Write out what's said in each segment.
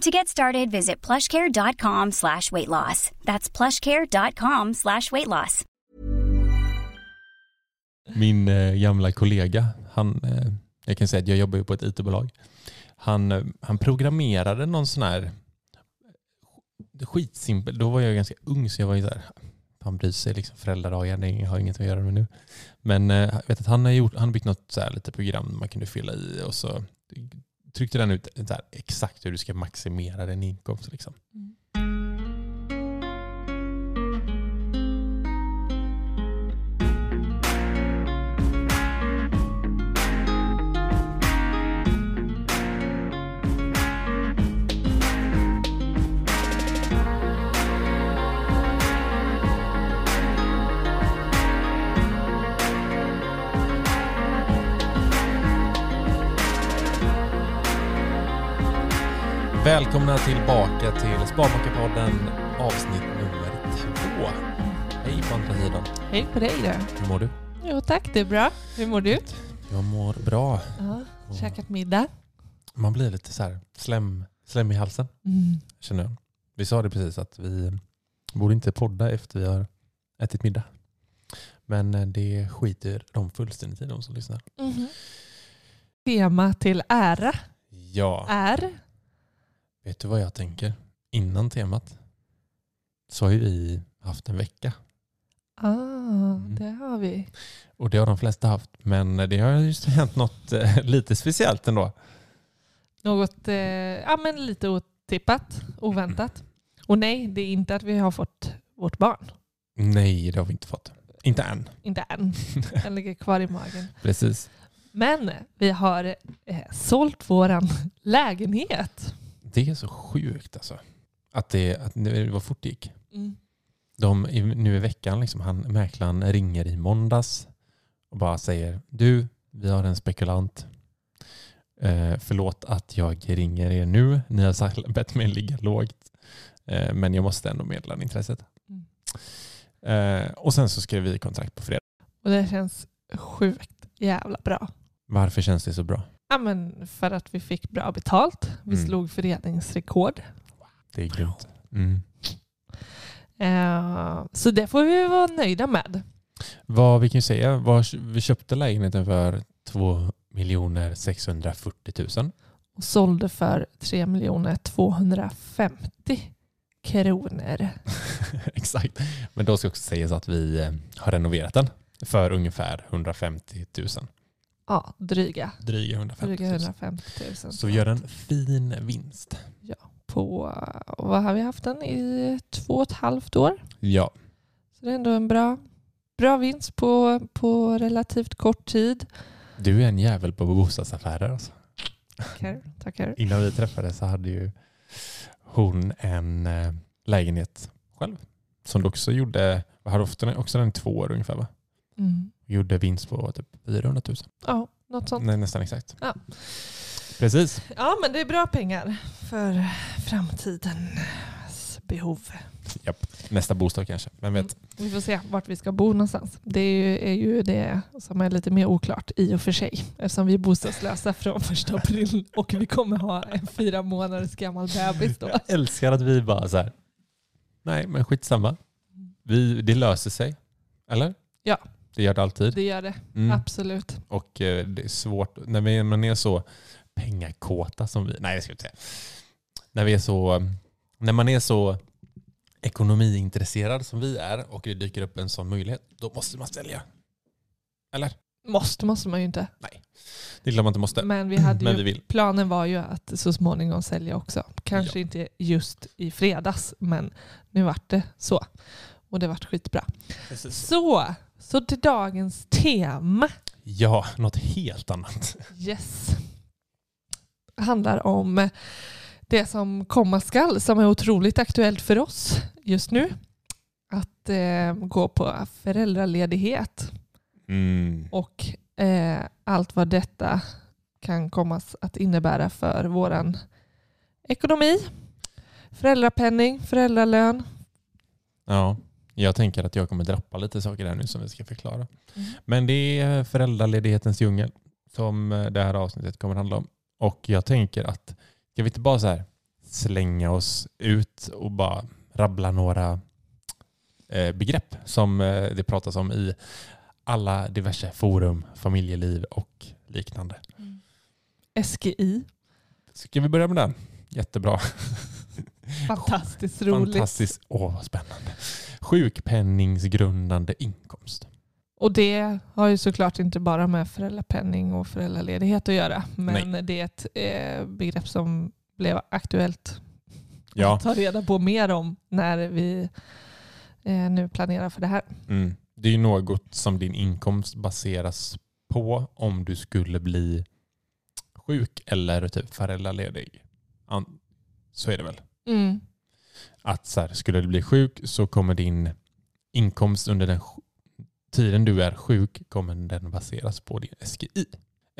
To get started, visit plushcare.com slash weight loss. That's plushcare.com slash weight loss. Min eh, gamla kollega, han, eh, jag kan säga att jag jobbar ju på ett IT-bolag. Han, eh, han programmerade någon sån här skitsimpel, då var jag ganska ung så jag var ju där, han bryr sig liksom föräldradagar, det har inget att göra med nu. Men eh, jag vet att han har, gjort, han har byggt något så här lite program man kunde fylla i och så tryckte den ut så här, exakt hur du ska maximera din inkomst. Liksom. Mm. Välkomna tillbaka till Sparmakarpodden avsnitt nummer två. Hej på andra sidan. Hej på dig då. Hur mår du? Jo tack, det är bra. Hur mår du? Jag mår bra. Ja, käkat middag. Man blir lite så här slem, slem i halsen. Mm. Känner jag. Vi sa det precis att vi borde inte podda efter vi har ätit middag. Men eh, det skiter de fullständigt i de som lyssnar. Mhm. Tema till ära Ja, är? Vet du vad jag tänker? Innan temat så har ju vi haft en vecka. Ah, det har vi. Och det har de flesta haft. Men det har just hänt något eh, lite speciellt ändå. Något eh, ja, men lite otippat, oväntat. Och nej, det är inte att vi har fått vårt barn. Nej, det har vi inte fått. Inte än. Inte än. Den ligger kvar i magen. Precis. Men vi har eh, sålt våran lägenhet. Det är så sjukt alltså. Att det, att det var fort det gick. Mm. De, nu i veckan, liksom, han, mäklaren ringer i måndags och bara säger du, vi har en spekulant. Eh, förlåt att jag ringer er nu. Ni har sagt, bett mig ligga lågt. Eh, men jag måste ändå meddela intresset. Mm. Eh, och sen så skrev vi kontrakt på fredag. Och det känns sjukt jävla bra. Varför känns det så bra? Ja, men för att vi fick bra betalt. Vi Mm. slog föreningsrekord. Det är grymt. Mm. Eh, så det får vi vara nöjda med. Vad vi kan säga, vad, vi köpte lägenheten för 2 640 000. Och sålde för 3 250 kronor. Exakt. Men då ska också sägas att vi eh, har renoverat den för ungefär 150 000. Ja, dryga. Dryga 150 Dryga 000. 150 000. Så vi gör en fin vinst. På, vad har vi haft den i två och ett halvt år? Ja, Så det är ändå en bra, bra vinst på, på relativt kort tid. du är en jävel på bostadsaffärer. Alltså. Tackar. tackar. Innan vi träffades så hade ju hon en eh, lägenhet själv. Som du också gjorde, hade ofta också den i två år ungefär va? Mm. Gjorde vinst på typ 400 000. Ja, något sånt. Nej, nästan exakt. Ja. Precis. Ja, men det är bra pengar för framtidens behov. Japp. Nästa bostad kanske, vem vet. Vi får se vart vi ska bo någonstans. Det är ju, är ju det som är lite mer oklart i och för sig. Eftersom vi är bostadslösa från första april och vi kommer ha en fyra månaders gammal bebis då. Jag älskar att vi bara så här. nej men skitsamma. Vi, det löser sig. Eller? Ja. Det gör det alltid. Det gör det, Mm. absolut. Och eh, det är svårt, när vi- man är så pengakåta som vi, nej det ska inte säga. När vi är så, när man är så ekonomiintresserad som vi är och det dyker upp en sån möjlighet, då måste man sälja. Eller? Måste måste man ju inte. Det är klart man inte måste. Men vi hade Men ju, vi planen var ju att så småningom sälja också. Kanske inte just i fredags, men nu vart det så. Och det vart skitbra. Så, så till dagens tema. Ja, något helt annat. Yes. handlar om det som komma skall, som är otroligt aktuellt för oss just nu. Att eh, gå på föräldraledighet Mm. och eh, allt vad detta kan komma att innebära för våran ekonomi. Föräldrapenning, föräldralön. Ja, jag tänker att jag kommer droppa lite saker där nu som vi ska förklara. Mm. Men det är föräldraledighetens djungel som eh, det här avsnittet kommer handla om. Och jag tänker att, ska vi inte bara så här slänga oss ut och bara rabbla några eh, begrepp som eh, det pratas om i alla diverse forum, familjeliv och liknande. SGI. Ska vi börja med den? Jättebra. Fantastiskt roligt. Fantastiskt. Åh, vad spännande. Sjukpenningsgrundande inkomst. Och det har ju såklart inte bara med föräldrapenning och föräldraledighet att göra. Men det är ett eh, begrepp som blev aktuellt Ja. att ta reda på mer om när vi eh, nu planerar för det här. Mm. Det är ju något som din inkomst baseras på om du skulle bli sjuk eller typ föräldraledig. Så är det väl? Mm. Att så här, skulle du bli sjuk så kommer din inkomst under den tiden du är sjuk kommer den baseras på din SGI.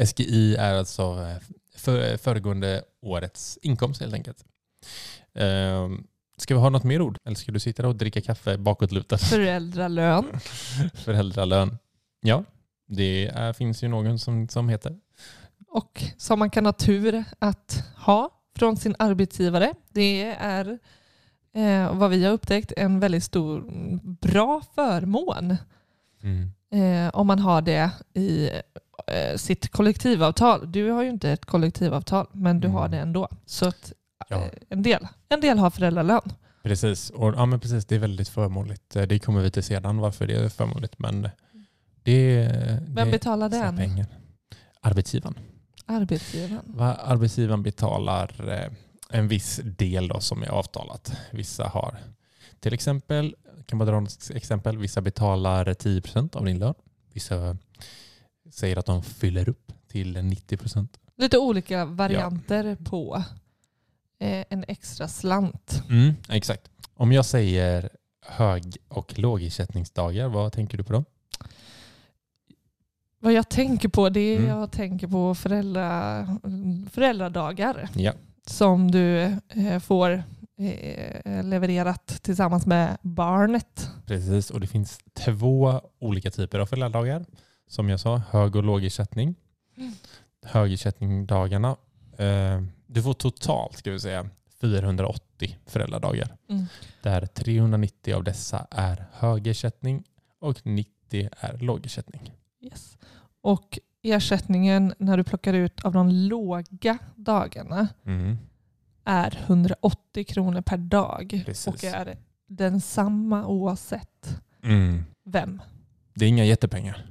SGI är alltså eh, för, föregående årets inkomst helt enkelt. Ehm, Ska vi ha något mer ord? Eller ska du sitta där och dricka kaffe bakåtlutad? Föräldralön. Föräldralön. Ja, det är, finns ju någon som, som heter. Och som man kan ha tur att ha från sin arbetsgivare. Det är eh, vad vi har upptäckt en väldigt stor, bra förmån Mm. eh, om man har det i eh, sitt kollektivavtal. Du har ju inte ett kollektivavtal, men du har Mm. det ändå. Så att, Ja. eh, en, del, en del har föräldralön. Precis, och, ja, men precis, det är väldigt förmånligt. Eh, Det kommer vi till sedan varför det är förmånligt. Men det, Vem det betalar den? pengar. Arbetsgivaren. Arbetsgivaren. Va? Arbetsgivaren betalar eh, en viss del då som är avtalat. Vissa har till exempel, kan man dra ett exempel, vissa betalar 10% av din lön. Vissa säger att de fyller upp till 90%. Lite olika varianter på eh, en extra slant. Mm, exakt. Om jag säger hög och lågersättningsdagar, vad tänker du på då? Vad jag tänker på det är Mm. jag tänker på föräldra, föräldradagar Ja. som du eh, får eh, levererat tillsammans med barnet. Precis, och det finns två olika typer av föräldradagar. Som jag sa, hög och lågersättning. Mm. Högersättningsdagarna, eh, du får totalt ska vi säga 480 föräldradagar. Mm. Där 390 av dessa är högersättning och 90 är lågersättning. Yes. Och ersättningen när du plockar ut av de låga dagarna Mm. är 180 kronor per dag Precis. och är densamma oavsett Mm. vem. Det är inga jättepengar,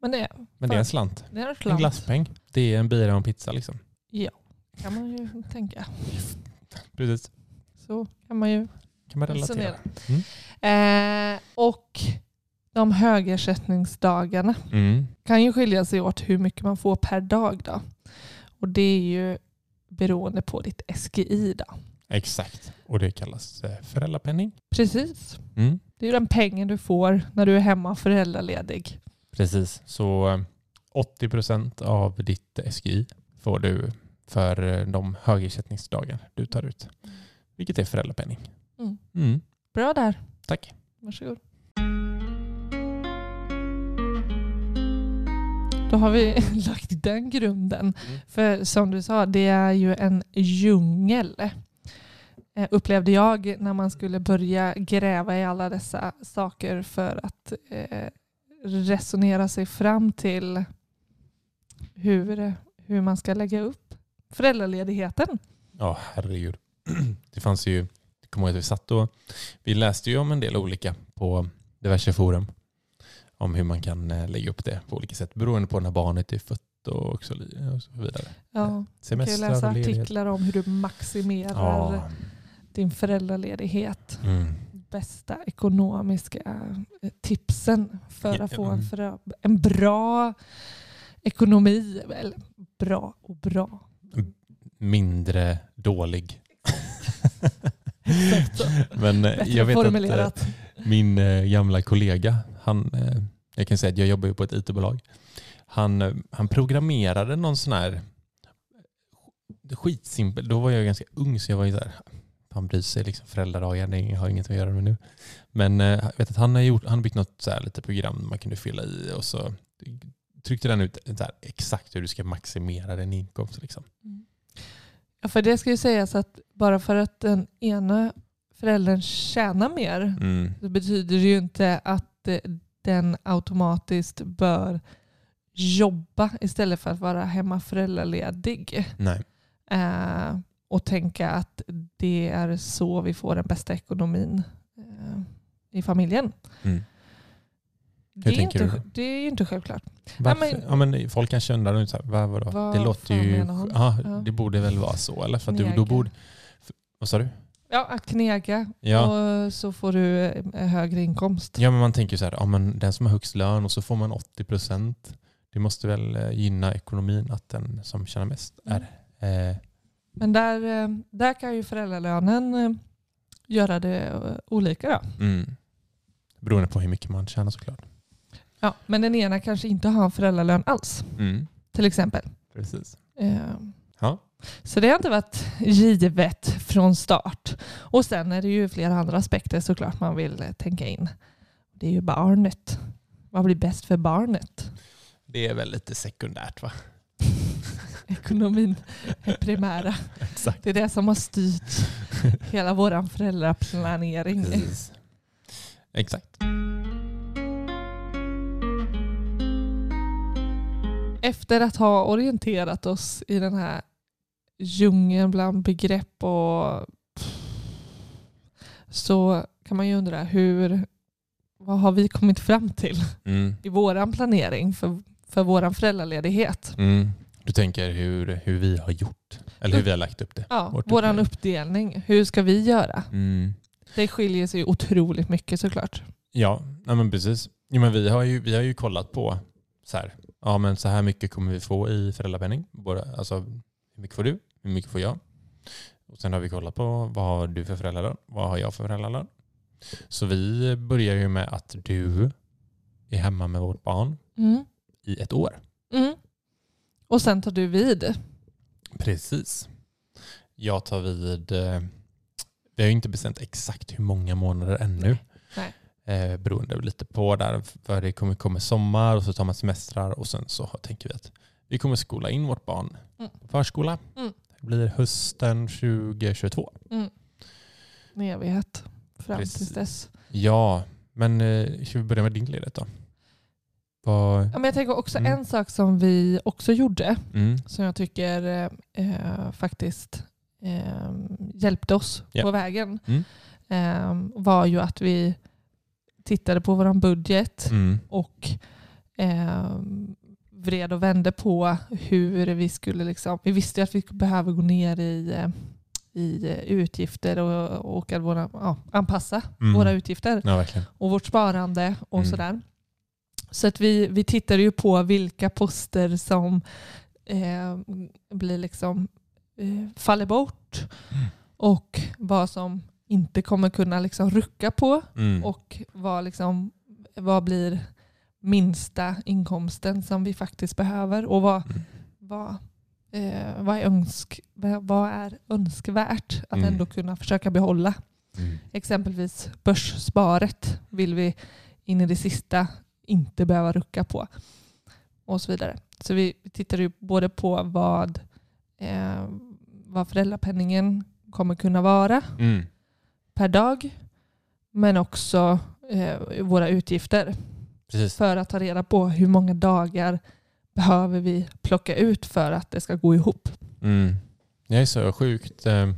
Men det, men det är en slant. det är en En slant. glasspeng. Det är en bira och en pizza liksom. Ja, kan man ju tänka. Precis. Så kan man ju Kan man relatera. resonera. Eh, och de högersättningsdagarna Mm. kan ju skilja sig åt hur mycket man får per dag. Då. Och det är ju beroende på ditt SGI. Då. Exakt. Och det kallas eh, föräldrapenning. Precis. Mm. Det är ju den pengen du får när du är hemma föräldraledig. Precis, så eh, 80 procent av ditt SGI får du för eh, de högersättningsdagar du tar ut. Vilket är föräldrapenning. Mm. Mm. Bra där. Tack. Varsågod. Då har vi lagt den grunden. Mm. För som du sa, det är ju en djungel. Eh, upplevde jag när man skulle börja gräva i alla dessa saker för att eh, resonera sig fram till hur, hur man ska lägga upp föräldraledigheten. Ja, herregud. Det fanns ju, jag kommer ihåg att vi satt och vi läste ju om en del olika på diverse forum. Om hur man kan eh, lägga upp det på olika sätt beroende på när barnet är fött och så, vidare. Ja, man kan ju Semestrar läsa artiklar om hur du maximerar Ja. din föräldraledighet. Mm. bästa ekonomiska eh, tipsen för att få en, mm. förö- en bra ekonomi. Eller bra och bra. Mindre dålig. Men eh, jag vet att eh, min eh, gamla kollega, han, eh, jag kan säga att jag jobbar ju på ett IT-bolag. Han, eh, han programmerade någon sån här skitsimpel, då var jag ganska ung så jag var ju där, han bryr sig liksom föräldradagar, det har inget att göra med nu. Men eh, jag vet att han har, gjort, han har byggt något så här lite program man kunde fylla i och så tryckte den ut så här, exakt hur du ska maximera din inkomst. Liksom. Ja, för det ska ju sägas att bara för att den ena föräldern tjänar mer Mm. så betyder det ju inte att eh, den automatiskt bör jobba istället för att vara hemma föräldraledig. Nej. Eh, och tänka att det är så vi får den bästa ekonomin eh, i familjen. Mm. Det är, inte, det är ju inte självklart. Varför? men- ja, men folk kanske undrar, nu så här, vad, vadå? Vad det låter ju... Ja, Ja. Det borde väl vara så, eller? För att du, då borde... Vad sa du? Ja, att knega Ja. och så får du eh, högre inkomst. ja, men man tänker så här, ja, men den som har högst lön och så får man 80 procent. Det måste väl eh, gynna ekonomin att den som tjänar mest Mm. är... Eh, Men där, eh, där kan ju föräldralönen göra det olika. Då. mm. Beroende på hur mycket man tjänar såklart. Ja, men den ena kanske inte har föräldralön alls, Mm. till exempel. Precis. Eh, Ja. Så det har inte varit givet från start. Och sen är det ju flera andra aspekter såklart man vill eh, tänka in. Det är ju barnet. Vad blir bäst för barnet? Det är väl lite sekundärt va? Ekonomin är primära. Exakt. Det är det som har styrt hela vår föräldraplanering. Precis. Exakt. Efter att ha orienterat oss i den här djungeln bland begrepp och så kan man ju undra hur, vad har vi kommit fram till Mm. i våran planering för, för våran föräldraledighet? Mm. Du tänker hur, hur vi har gjort, eller hur vi har lagt upp det. Ja, upplägg. uppdelning. Hur ska vi göra? Mm. Det skiljer sig otroligt mycket såklart. Ja, ja men precis. Ja, men vi, har ju, vi har ju kollat på så här, ja, men så här mycket kommer vi få i föräldrapenning. Både, alltså, hur mycket får du? Hur mycket får jag? Och sen har vi kollat på vad har du för föräldralön? Vad har jag för föräldralön? Så vi börjar ju med att du är hemma med vårt barn Mm. i ett år. Mm. Och sen tar du vid. Precis. Jag tar vid, eh, vi har ju inte bestämt exakt hur många månader ännu. Nej. Eh, beroende lite på där, för det kommer komma sommar och så tar man semestrar och sen så tänker vi att vi kommer skola in vårt barn Mm. på förskola. Mm. Det blir hösten 2022. Mm. En evighet fram Precis. tills dess. Ja, men eh, ska vi börja med din ledighet då? Vad, Ja, men jag tänker också Mm. en sak som vi också gjorde mm, som jag tycker eh, eh, faktiskt eh, hjälpte oss Ja. på vägen eh, var ju att vi tittade på vår budget mm, och eh, vred och vände på hur vi skulle... Liksom, vi visste ju att vi behöver gå ner i, eh, i eh, utgifter och, och att våra, ja, anpassa Mm. våra utgifter ja, och vårt sparande och Mm. sådär. Så att vi, vi tittade ju på vilka poster som eh, blir liksom, eh, faller bort Mm. och vad som inte kommer kunna liksom rucka på Mm. och vad, liksom, vad blir minsta inkomsten som vi faktiskt behöver och vad, Mm. vad, eh, vad, är, önsk, vad är önskvärt att Mm. ändå kunna försöka behålla. Mm. Exempelvis börssparet vill vi in i det sista inte behöva rucka på. Och så vidare. Så vi tittar ju både på vad, eh, vad föräldrapenningen kommer kunna vara Mm. per dag. Men också eh, våra utgifter. Precis. För att ta reda på hur många dagar behöver vi plocka ut för att det ska gå ihop. Mm. Det är så sjukt. eh,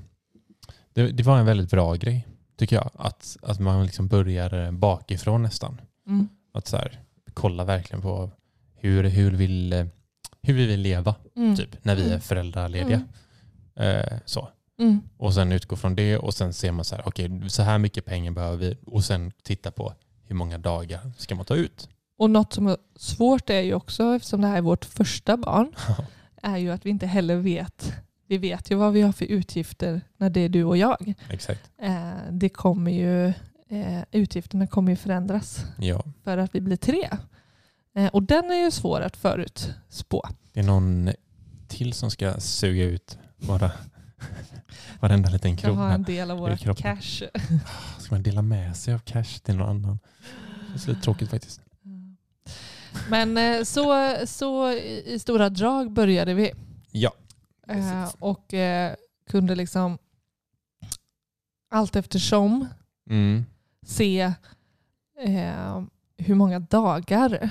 Det, det var en väldigt bra grej, tycker jag. Att, att man liksom börjar bakifrån nästan. Mm. Att så här, kolla verkligen på hur, hur, vill, eh, hur vi vill leva Mm. typ, när vi är Mm. föräldralediga. Eh, så. Mm. Och sen utgå från det och sen ser man så här, okej, så här mycket pengar behöver vi och sen titta på hur många dagar ska man ta ut. Och något som är svårt är ju också, eftersom det här är vårt första barn, är ju att vi inte heller vet. Vi vet ju vad vi har för utgifter när det är du och jag. Exakt. Eh, det kommer ju, eh, utgifterna kommer ju förändras Ja, för att vi blir tre. Eh, och den är ju svår att förutspå. det är någon till som ska suga ut våra, varenda liten Kan ha en krona. del av våra cash. Ska man dela med sig av cash till någon annan? Det är lite tråkigt faktiskt. Men eh, så, så i stora drag började vi. Ja, Eh, Precis. och eh, kunde liksom allt eftersom mm. se hur många dagar.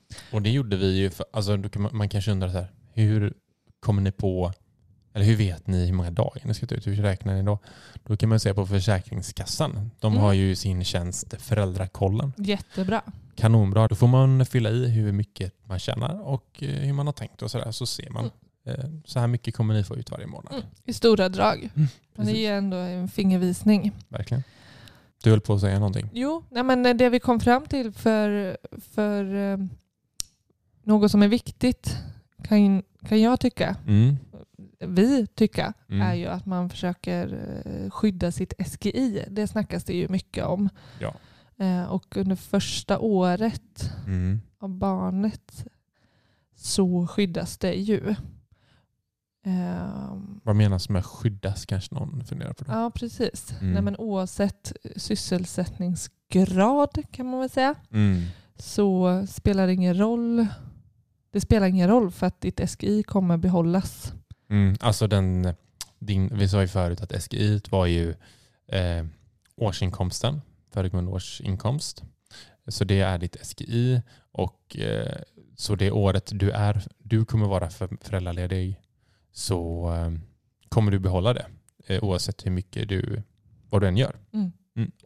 Och det gjorde vi ju. För, alltså, man, kanske undrar så här, hur kommer ni på, eller hur vet ni hur många dagar ni ska ta ut? Hur räknar ni då? Då kan man se på Försäkringskassan. De Mm. har ju sin tjänst Föräldrakollen. Jättebra. Kanonbra. Då får man fylla i hur mycket man tjänar och eh, hur man har tänkt och sådär. Så ser man. eh, Så här mycket kommer ni få ut varje månad. Mm. I stora drag. Men det ger ändå en fingervisning. Verkligen. Du höll på att säga någonting. Jo, nej men det vi kom fram till för, för eh, något som är viktigt kan, kan jag tycka, Mm. vi tycka, Mm. är ju att man försöker eh, skydda sitt SGI. Det snackas det ju mycket om. Ja. Eh, Och under första året Mm. av barnet så skyddas det ju. Ehm, Vad menas med skyddas kanske någon funderar på det. Ja, precis. Mm. Nej, men oavsett sysselsättningsgrad kan man väl säga Mm. så spelar det ingen roll. Det spelar ingen roll för att ditt SGI kommer behållas. Mm. Alltså den, din, vi sa ju förut att SGI var ju eh, årsinkomsten, föregående års inkomst. Så det är ditt SGI och eh, så det året du, är, du kommer vara för, föräldraledig så eh, kommer du behålla det eh, oavsett hur mycket du, vad du än gör.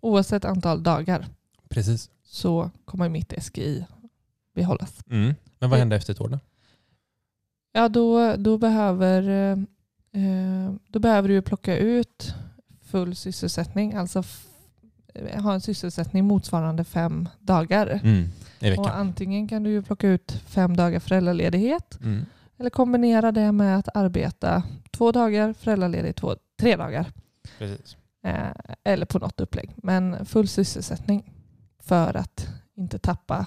Oavsett antal dagar Precis. så kommer mitt SGI behållas. Mm. Men vad händer efter ett år då? Ja, då, då, behöver, eh, då behöver du plocka ut full sysselsättning. Alltså eh, ha en sysselsättning motsvarande fem dagar. Mm. Och antingen kan du ju plocka ut fem dagar föräldraledighet Mm. eller kombinera det med att arbeta två dagar föräldraledig två, tre dagar. Precis. Eh, eller på något upplägg. Men full sysselsättning för att inte tappa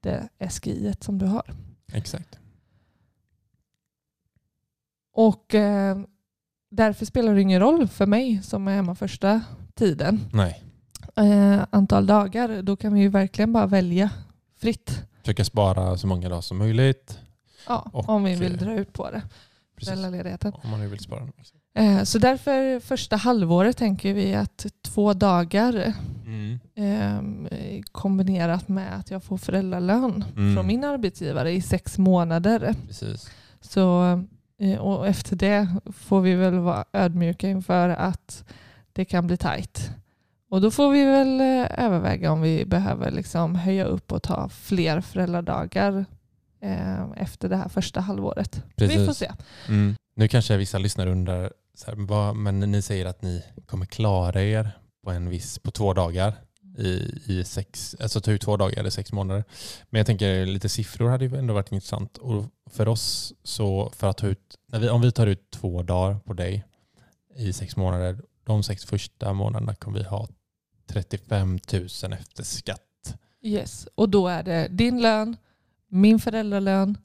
det SGI som du har. Exakt. Och eh, därför spelar det ingen roll för mig som är hemma första tiden. Nej. Eh, antal dagar, då kan vi ju verkligen bara välja fritt. Försöka spara så många dagar som möjligt. Ja, Och, om vi vill eh, dra ut på det. Precis. Om man nu vill spara. Eh, Så därför första halvåret tänker vi att två dagar Mm. eh, kombinerat med att jag får föräldralön Mm. från min arbetsgivare i sex månader. Precis. Så, eh, och efter det får vi väl vara ödmjuka inför att det kan bli tajt. Och då får vi väl eh, överväga om vi behöver liksom höja upp och ta fler föräldradagar eh, efter det här första halvåret. Vi får Precis. se. Mm. Nu kanske vissa lyssnare undrar, så här, vad, men ni säger att ni kommer klara er på en viss, på två dagar i, i sex, alltså ta ut två dagar eller sex månader. Men jag tänker lite siffror hade ju ändå varit intressant. Och för oss så, för att ta ut, när vi, om vi tar ut två dagar på dig i sex månader, de sex första månaderna kommer vi ha 35 000 efter skatt. Yes. Och då är det din lön, min föräldralön,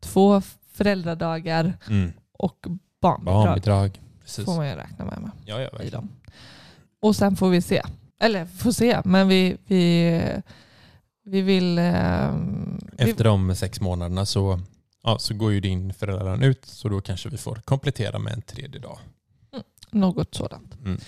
två föräldradagar Mm. Och barnbidrag. Barnbidrag. Precis. får man ju räkna med. med. Ja, ja, i dem. Och sen får vi se. Eller får se, men vi, vi, vi vill... vi, Efter de sex månaderna så, ja, så går ju din föräldralön ut så då kanske vi får komplettera med en tredje dag. något sådant. Mm.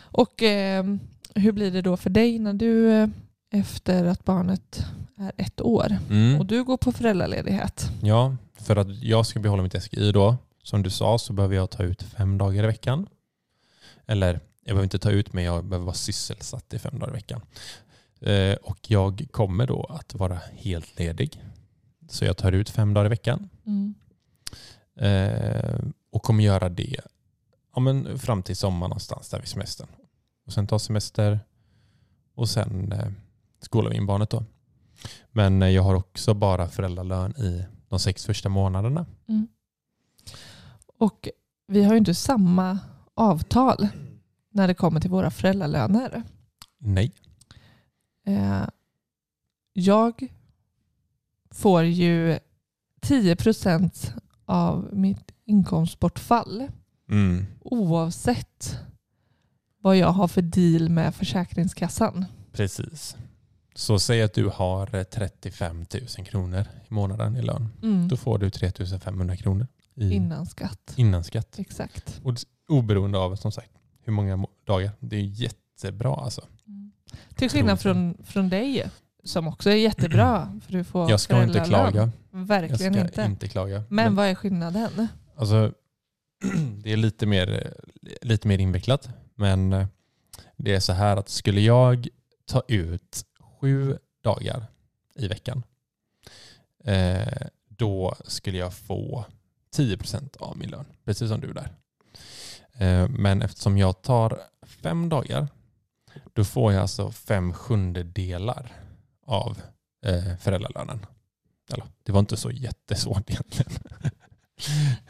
Och ehm, hur blir det då för dig när du eh, efter att barnet är ett år Mm. och du går på föräldraledighet? Ja, för att jag ska behålla mitt SGI då, som du sa så behöver jag ta ut fem dagar i veckan. Eller jag behöver inte ta ut men jag behöver vara sysselsatt i fem dagar i veckan. Eh, och jag kommer då att vara helt ledig. Så jag tar ut fem dagar i veckan. Mm. Eh, och kommer göra det ja, men fram till sommaren någonstans där vid semestern. Och sen ta semester och sen eh, skolar vi in barnet då. Men jag har också bara föräldralön i de sex första månaderna. Mm. Och vi har ju inte samma avtal när det kommer till våra föräldralöner. Nej. Eh, jag får ju 10 procent av mitt inkomstbortfall Mm. oavsett vad jag har för deal med Försäkringskassan. Precis. Så säg att du har eh, 35 000 kronor i månaden i lön. Mm. Då får du 3 500 kronor i, Innan skatt. innan skatt. Exakt. Och oberoende av som sagt hur många må- dagar. Det är jättebra alltså. Till skillnad från, från dig som också är jättebra. För du får Jag ska inte klaga. Jag Verkligen ska inte. inte klaga. Men vad är skillnaden? Alltså, det är lite mer, lite mer invecklat. Men eh, det är så här att skulle jag ta ut sju dagar i veckan eh, då skulle jag få 10% av min lön. Precis som du där. Eh, men eftersom jag tar fem dagar då får jag alltså fem sjundedelar av eh, föräldralönen. Eller, det var inte så jättesvårt egentligen.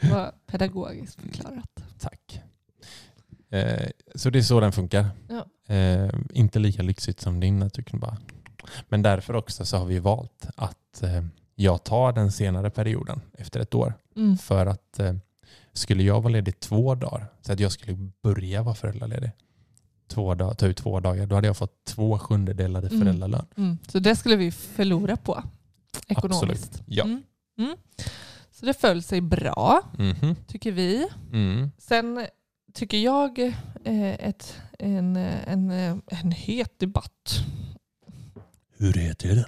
Det var pedagogiskt förklarat. Tack. Eh, så det är så den funkar. Ja. Inte lika lyxigt som din. Att du kan bara... Men därför också så har vi valt att jag tar den senare perioden efter ett år. Mm. För att eh, skulle jag vara ledig två dagar, så att jag skulle börja vara föräldraledig, två dag, ta ut två dagar, då hade jag fått två sjundedelar i Mm. föräldralön. Mm. Så det skulle vi förlora på ekonomiskt. Absolut. Ja. Mm. Mm. Så det föll sig bra, Mhm. tycker vi. Mm. Sen tycker jag eh, ett, en, en, en het debatt Hur heter den?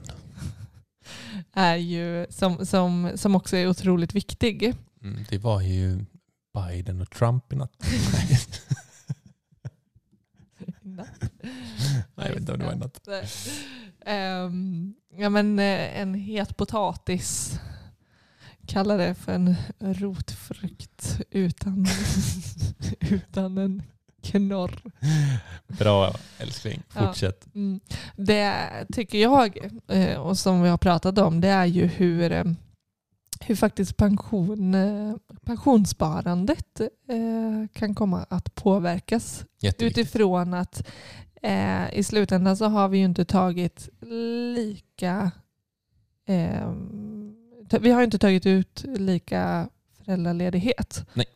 Är ju, som, som, som också är otroligt viktig. Mm, det var ju Biden och Trump i natt. Nej, jag vet inte om det var i natt. Ehm, ja, men, eh, en het potatis. Kalla det för en rotfrukt utan, utan en knorr. Bra älskling, Ja. fortsätt. Mm. Det tycker jag, eh, och som vi har pratat om, det är ju hur, eh, hur faktiskt pension, eh, pensionssparandet kan komma att påverkas utifrån att i slutändan så har vi ju inte tagit lika vi har inte tagit ut lika föräldraledighet. Nej.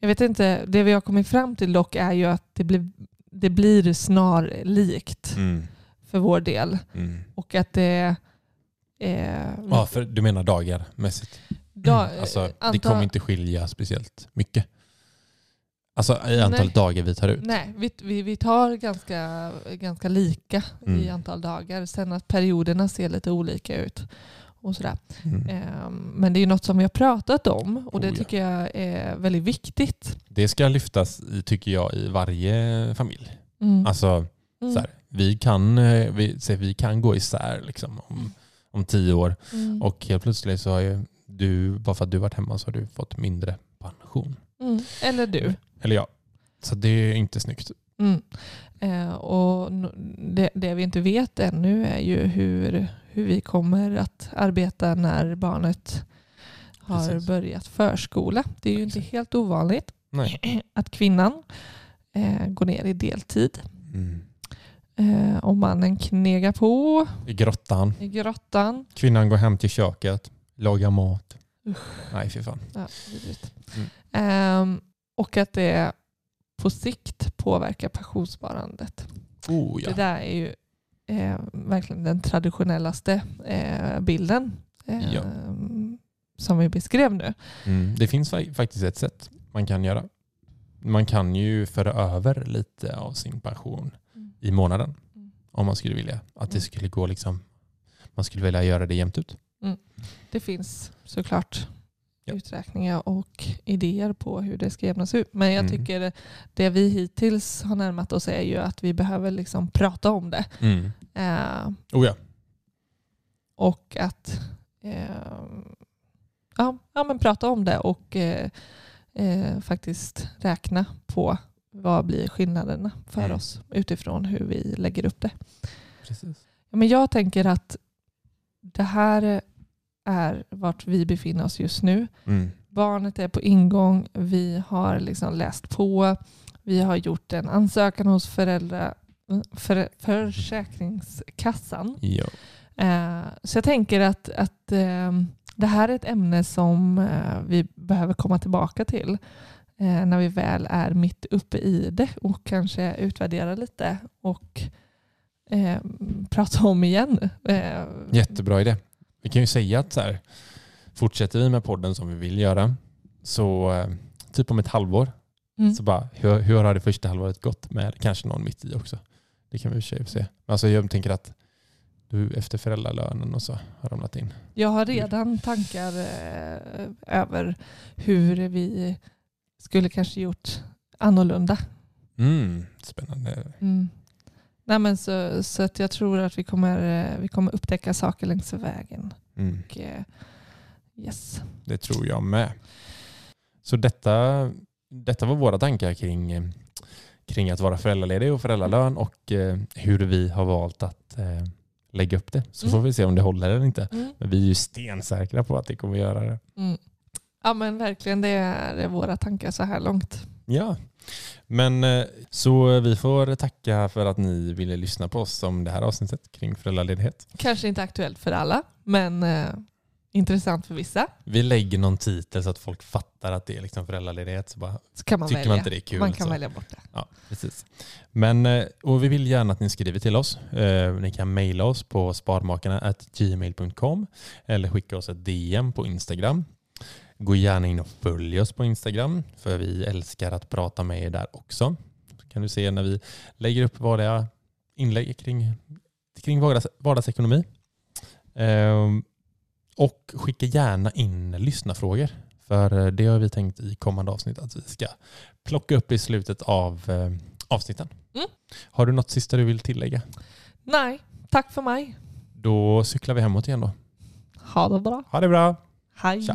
Jag vet inte, det vi har kommit fram till dock är ju att det blir, det blir snarlikt Mm. för vår del. Mm. Och att det Eh, Ja, för du menar dagar mässigt? da, Alltså, det anta- kommer inte skilja speciellt mycket. Alltså i antal Nej. dagar vi tar ut. Nej, vi, vi, vi tar ganska, ganska lika i Mm. antal dagar. Sen att perioderna ser lite olika ut. Och sådär. Mm. Ehm, Men det är något som vi har pratat om och det Oh, ja. tycker jag är väldigt viktigt. Det ska lyftas, tycker jag, i varje familj. Mm. Alltså, Mm. så här, vi, kan, eh, vi, så vi kan gå isär liksom, om, om tio år Mm. och helt plötsligt så har ju du, bara för att du varit hemma så har du fått mindre pension. Mm. Eller du. Eller ja. Så det är inte snyggt. Eh, och det, det vi inte vet ännu är ju hur, hur vi kommer att arbeta när barnet har Precis. börjat förskola. Det är ju inte helt ovanligt Nej. att kvinnan eh, går ner i deltid. Mm. Eh, och mannen knegar på I grottan. i grottan. Kvinnan går hem till köket, lagar mat. Usch. Nej, fy fan. Ja. Mm. Ehm, och att det på sikt påverkar pensionssparandet. Oh, ja. Det där är ju eh, verkligen den traditionellaste eh, bilden eh, Ja. som vi beskrev nu. Mm. Det finns fa- faktiskt ett sätt man kan göra. Man kan ju föra över lite av sin pension i månaden. Mm. Om man skulle vilja. Att det Mm. skulle gå liksom, man skulle vilja göra det jämnt ut. Det finns såklart Ja. uträkningar och idéer på hur det ska jämnas ut. Men jag Mm. tycker det vi hittills har närmat oss är ju att vi behöver liksom prata om det. Mm. Eh, Oh ja. och att eh, ja, ja, men prata om det och eh, eh, faktiskt räkna på vad blir skillnaderna för Mm. oss utifrån hur vi lägger upp det. Precis. Men jag tänker att det här är vart vi befinner oss just nu. Mm. Barnet är på ingång, vi har liksom läst på, vi har gjort en ansökan hos föräldra, för, Försäkringskassan. Ja. Eh, så jag tänker att, att eh, det här är ett ämne som eh, vi behöver komma tillbaka till när vi väl är mitt uppe i det och kanske utvärdera lite och eh, prata om igen. Eh, Jättebra idé. Vi kan ju säga att så här, fortsätter vi med podden som vi vill göra så eh, typ om ett halvår mm. så bara hur, hur har det första halvåret gått med kanske någon mitt i också. Det kan vi i och för sig se. Men alltså jag tänker att du efter föräldralönen och så har ramlat in. Jag har redan tankar eh, över hur vi skulle kanske gjort annorlunda. Mm, spännande. Mm. Nej, men så, så att jag tror att vi kommer, eh, vi kommer upptäcka saker längs vägen. Mm, Och, eh, yes. det tror jag med. Så detta, detta var våra tankar kring, kring att vara föräldraledig och föräldralön och eh, hur vi har valt att lägga upp det. Så Mm. får vi se om det håller eller inte. Mm. Men vi är ju stensäkra på att det kommer göra det. Mm. Ja men verkligen, det är våra tankar så här långt. Ja, men eh, så vi får tacka för att ni ville lyssna på oss om det här avsnittet kring föräldraledighet. Kanske inte aktuellt för alla, men eh, intressant för vissa. Vi lägger någon titel så att folk fattar att det är liksom föräldraledighet. Så bara, Så kan man tycker välja. man inte det är kul man kan så. välja bort det. Ja, precis. Men, eh, och vi vill gärna att ni skriver till oss. Eh, Ni kan mejla oss på sparmakarna.gmail.com eller skicka oss ett DM på Instagram. Gå gärna in och följ oss på Instagram för vi älskar att prata med er där också. Så kan du se när vi lägger upp vanliga inlägg kring, kring vardags, vardagsekonomi. Ehm, Och skicka gärna in lyssnarfrågor. För det har vi tänkt i kommande avsnitt att vi ska plocka upp i slutet av eh, avsnitten. Mm. Har du något sista du vill tillägga? Nej, tack för mig. Då cyklar vi hemåt igen då. Ha det bra. Ha det bra! Hej. Tja.